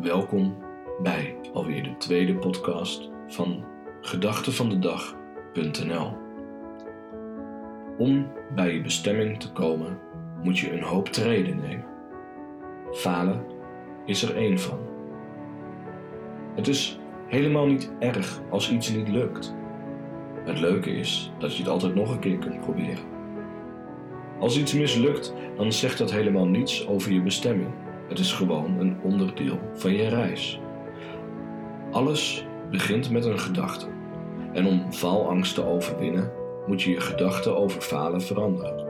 Welkom bij alweer de tweede podcast van gedachtevandedag.nl. Om bij je bestemming te komen moet je een hoop treden nemen. Falen is er één van. Het is helemaal niet erg als iets niet lukt. Het leuke is dat je het altijd nog een keer kunt proberen. Als iets mislukt, dan zegt dat helemaal niets over je bestemming. Het is gewoon een onderdeel van je reis. Alles begint met een gedachte. En om faalangst te overwinnen, moet je je gedachten over falen veranderen.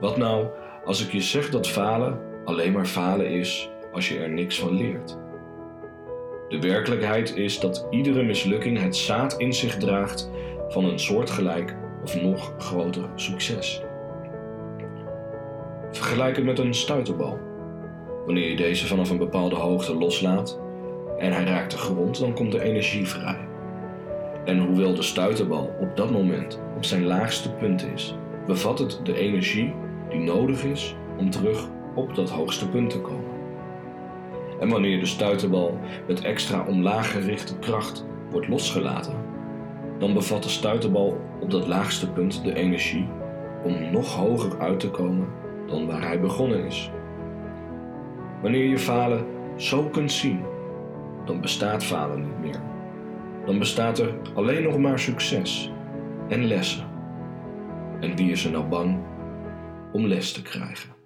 Wat nou als ik je zeg dat falen alleen maar falen is als je er niks van leert? De werkelijkheid is dat iedere mislukking het zaad in zich draagt van een soortgelijk of nog groter succes. Vergelijk het met een stuiterbal. Wanneer je deze vanaf een bepaalde hoogte loslaat en hij raakt de grond, dan komt er energie vrij. En hoewel de stuiterbal op dat moment op zijn laagste punt is, bevat het de energie die nodig is om terug op dat hoogste punt te komen. En wanneer de stuiterbal met extra omlaag gerichte kracht wordt losgelaten, dan bevat de stuiterbal op dat laagste punt de energie om nog hoger uit te komen dan waar hij begonnen is. Wanneer je falen zo kunt zien, dan bestaat falen niet meer. Dan bestaat er alleen nog maar succes en lessen. En wie is er nou bang om les te krijgen?